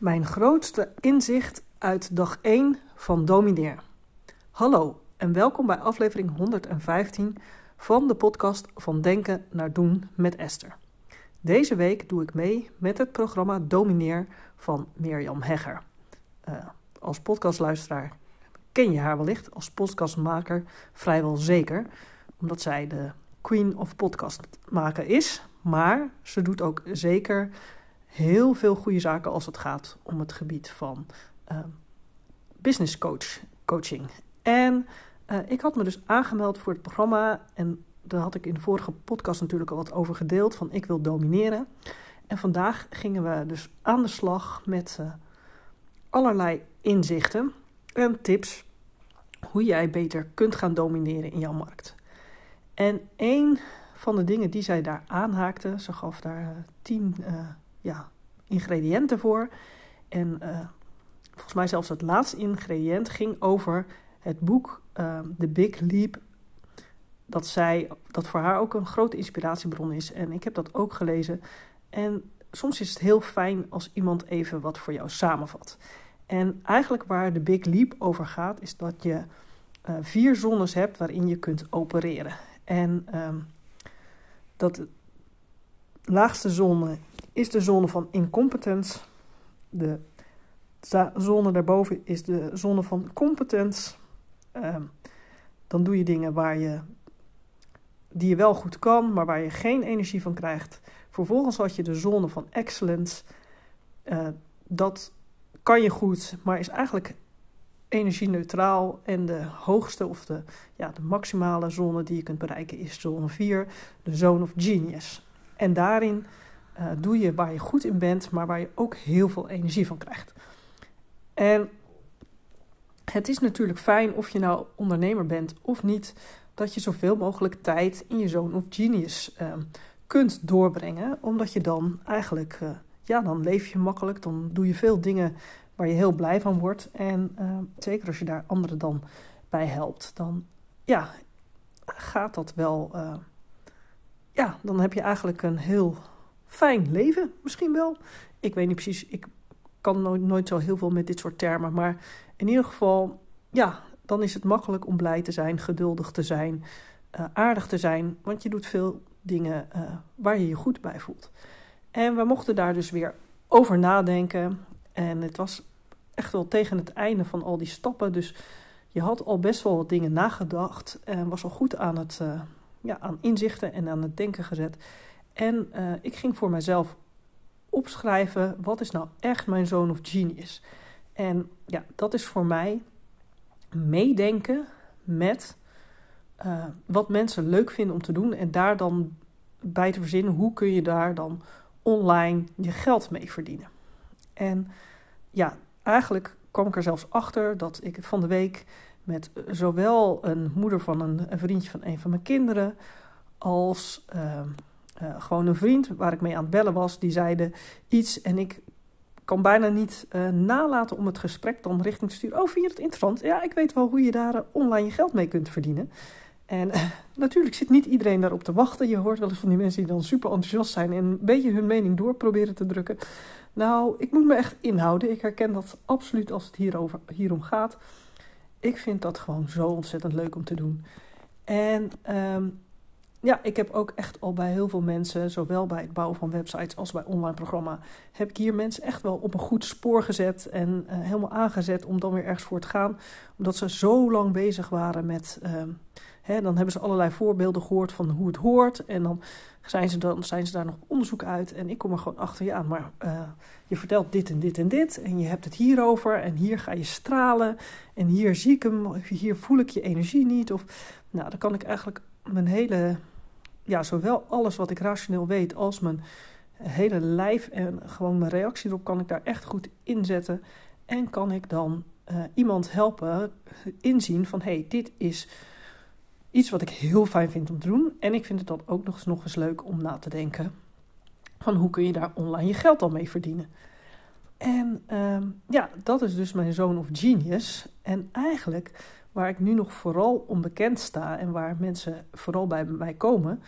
Mijn grootste inzicht uit dag 1 van Domineer. Hallo en welkom bij aflevering 115 van de podcast Van Denken naar Doen met Esther. Deze week doe ik mee met het programma Domineer van Mirjam Hegger. Uh, als podcastluisteraar ken je haar wellicht, als podcastmaker vrijwel zeker, omdat zij de queen of podcast maken is. Maar ze doet ook zeker heel veel goede zaken als het gaat om het gebied van uh, business coach, coaching. En uh, ik had me dus aangemeld voor het programma en daar had ik in de vorige podcast natuurlijk al wat over gedeeld van ik wil domineren. En vandaag gingen we dus aan de slag met uh, allerlei inzichten en tips hoe jij beter kunt gaan domineren in jouw markt. En een van de dingen die zij daar aanhaakte, ze gaf daar tien ja, ingrediënten voor. En uh, volgens mij zelfs het laatste ingrediënt ging over het boek uh, The Big Leap. Dat, zij, dat voor haar ook een grote inspiratiebron is. En ik heb dat ook gelezen. En soms is het heel fijn als iemand even wat voor jou samenvat. En eigenlijk waar de Big Leap over gaat, is dat je uh, vier zones hebt waarin je kunt opereren. En um, dat laagste zone is de zone van incompetence. De zone daarboven is de zone van competence. Uh, dan doe je dingen waar je, die je wel goed kan, maar waar je geen energie van krijgt. Vervolgens had je de zone van excellence. Uh, dat kan je goed, maar is eigenlijk energie-neutraal. En de hoogste of de, ja, de maximale zone die je kunt bereiken is zone 4, de zone of genius. En daarin uh, doe je waar je goed in bent, maar waar je ook heel veel energie van krijgt. En het is natuurlijk fijn of je nou ondernemer bent of niet, dat je zoveel mogelijk tijd in je zone of genius uh, kunt doorbrengen, omdat je dan eigenlijk, uh, ja, dan leef je makkelijk, dan doe je veel dingen waar je heel blij van wordt. En zeker als je daar anderen dan bij helpt, dan ja, gaat dat wel ja, dan heb je eigenlijk een heel fijn leven, misschien wel. Ik weet niet precies, ik kan nooit, nooit zo heel veel met dit soort termen. Maar in ieder geval, ja, dan is het makkelijk om blij te zijn, geduldig te zijn, uh, aardig te zijn. Want je doet veel dingen uh, waar je je goed bij voelt. En we mochten daar dus weer over nadenken. En het was echt wel tegen het einde van al die stappen. Dus je had al best wel wat dingen nagedacht. En was al goed aan het, uh, ja, aan inzichten en aan het denken gezet. En uh, ik ging voor mezelf opschrijven: wat is nou echt mijn zoon of genius? En ja, dat is voor mij meedenken met uh, wat mensen leuk vinden om te doen en daar dan bij te verzinnen hoe kun je daar dan online je geld mee verdienen. En ja, eigenlijk kwam ik er zelfs achter dat ik van de week met zowel een moeder van een, vriendje van een van mijn kinderen als uh, gewoon een vriend waar ik mee aan het bellen was, die zeiden iets en ik kan bijna niet uh, nalaten om het gesprek dan richting te sturen. Oh, vind je het interessant? Ja, ik weet wel hoe je daar online je geld mee kunt verdienen. En natuurlijk zit niet iedereen daarop te wachten. Je hoort wel eens van die mensen die dan super enthousiast zijn en een beetje hun mening door proberen te drukken. Nou, ik moet me echt inhouden. Ik herken dat absoluut als het hierover, hierom gaat ik vind dat gewoon zo ontzettend leuk om te doen. En um, ja, ik heb ook echt al bij heel veel mensen, zowel bij het bouwen van websites als bij online programma, heb ik hier mensen echt wel op een goed spoor gezet en uh, helemaal aangezet om dan weer ergens voor te gaan. Omdat ze zo lang bezig waren met. Uh, hè, dan hebben ze allerlei voorbeelden gehoord van hoe het hoort. En dan zijn ze, dan zijn ze daar nog onderzoek uit. En ik kom er gewoon achter, ja, maar uh, je vertelt dit en dit en dit. En je hebt het hierover. En hier ga je stralen. En hier zie ik hem. Hier voel ik je energie niet. Of, nou, dan kan ik eigenlijk mijn hele ja, zowel alles wat ik rationeel weet als mijn hele lijf en gewoon mijn reactie erop kan ik daar echt goed inzetten. En kan ik dan uh, iemand helpen inzien van hey, dit is iets wat ik heel fijn vind om te doen. En ik vind het dan ook nog eens, nog eens leuk om na te denken van hoe kun je daar online je geld al mee verdienen. En uh, ja, dat is dus mijn zoon of genius. En eigenlijk waar ik nu nog vooral onbekend sta en waar mensen vooral bij mij komen,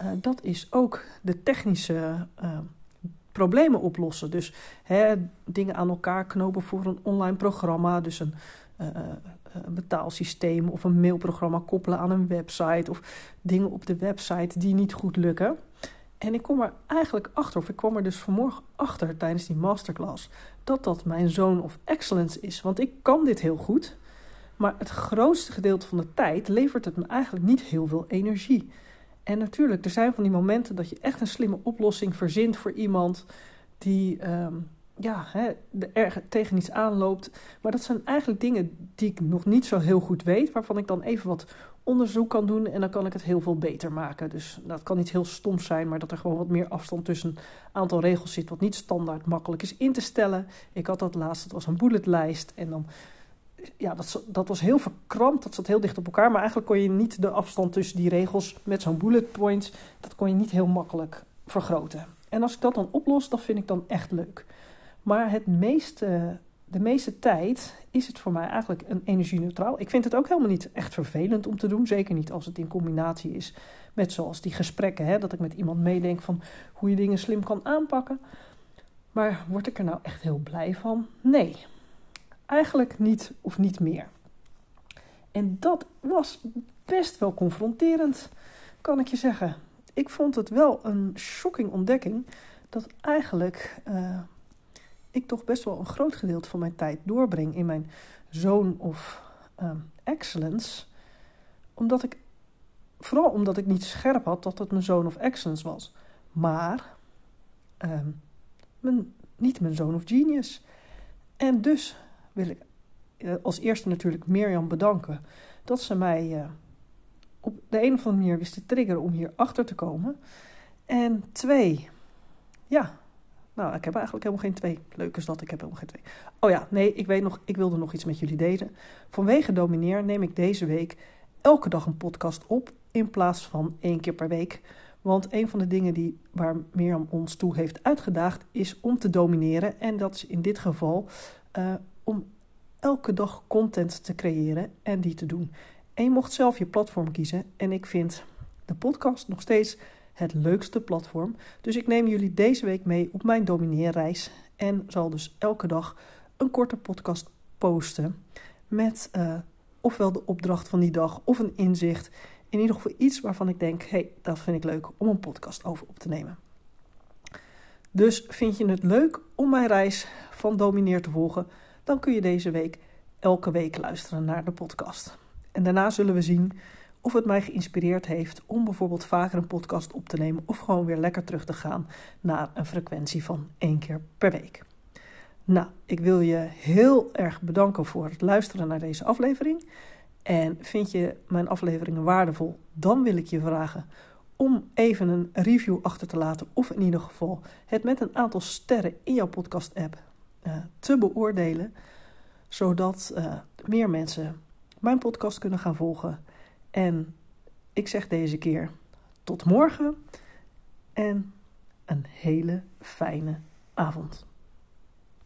uh, dat is ook de technische uh, problemen oplossen. Dus hè, dingen aan elkaar knopen voor een online programma. Dus een, uh, een betaalsysteem of een mailprogramma koppelen aan een website. Of dingen op de website die niet goed lukken. En ik kom er eigenlijk achter, of ik kwam er dus vanmorgen achter tijdens die masterclass, dat dat mijn zone of excellence is. Want ik kan dit heel goed, maar het grootste gedeelte van de tijd levert het me eigenlijk niet heel veel energie. En natuurlijk, er zijn van die momenten dat je echt een slimme oplossing verzint voor iemand die um, ja, hè, er tegen iets aanloopt. Maar dat zijn eigenlijk dingen die ik nog niet zo heel goed weet, waarvan ik dan even wat onderzoek kan doen en dan kan ik het heel veel beter maken. Dus dat kan niet heel stom zijn, maar dat er gewoon wat meer afstand tussen een aantal regels zit, wat niet standaard makkelijk is in te stellen. Ik had dat laatst, het was een bulletlijst en dan ja, dat, dat was heel verkrampt, dat zat heel dicht op elkaar. Maar eigenlijk kon je niet de afstand tussen die regels met zo'n bullet points, dat kon je niet heel makkelijk vergroten. En als ik dat dan oplos, dat vind ik dan echt leuk. Maar het meeste, de meeste tijd is het voor mij eigenlijk een energie-neutraal. Ik vind het ook helemaal niet echt vervelend om te doen. Zeker niet als het in combinatie is met zoals die gesprekken. Hè, dat ik met iemand meedenk van hoe je dingen slim kan aanpakken. Maar word ik er nou echt heel blij van? Nee. Eigenlijk niet of niet meer. En dat was best wel confronterend, kan ik je zeggen. Ik vond het wel een shocking ontdekking dat eigenlijk uh, ik toch best wel een groot gedeelte van mijn tijd doorbreng in mijn zone of um, excellence. Omdat ik, vooral omdat ik niet scherp had dat het mijn zone of excellence was. Maar mijn, niet mijn zone of genius. En dus wil ik uh, als eerste natuurlijk Mirjam bedanken dat ze mij uh, op de een of andere manier wist te triggeren om hier achter te komen. En twee, ja, nou, ik heb eigenlijk helemaal geen twee. Leuk is dat, ik heb helemaal geen twee. Oh ja, nee, ik weet nog, ik wilde nog iets met jullie delen. Vanwege Domineer neem ik deze week elke dag een podcast op in plaats van één keer per week. Want een van de dingen die, waar Mirjam ons toe heeft uitgedaagd is om te domineren. En dat is in dit geval uh, om elke dag content te creëren en die te doen. En je mocht zelf je platform kiezen. En ik vind de podcast nog steeds het leukste platform. Dus ik neem jullie deze week mee op mijn domineerreis. En zal dus elke dag een korte podcast posten. Met uh, ofwel de opdracht van die dag of een inzicht. In ieder geval iets waarvan ik denk: hey, dat vind ik leuk om een podcast over op te nemen. Dus vind je het leuk om mijn reis van domineer te volgen? Dan kun je deze week elke week luisteren naar de podcast. En daarna zullen we zien of het mij geïnspireerd heeft om bijvoorbeeld vaker een podcast op te nemen of gewoon weer lekker terug te gaan naar een frequentie van één keer per week. Nou, ik wil je heel erg bedanken voor het luisteren naar deze aflevering. En vind je mijn afleveringen waardevol, dan wil ik je vragen om even een review achter te laten. Of in ieder geval het met een aantal sterren in jouw podcast-app uh, te beoordelen. Zodat uh, meer mensen mijn podcast kunnen gaan volgen en ik zeg deze keer tot morgen en een hele fijne avond.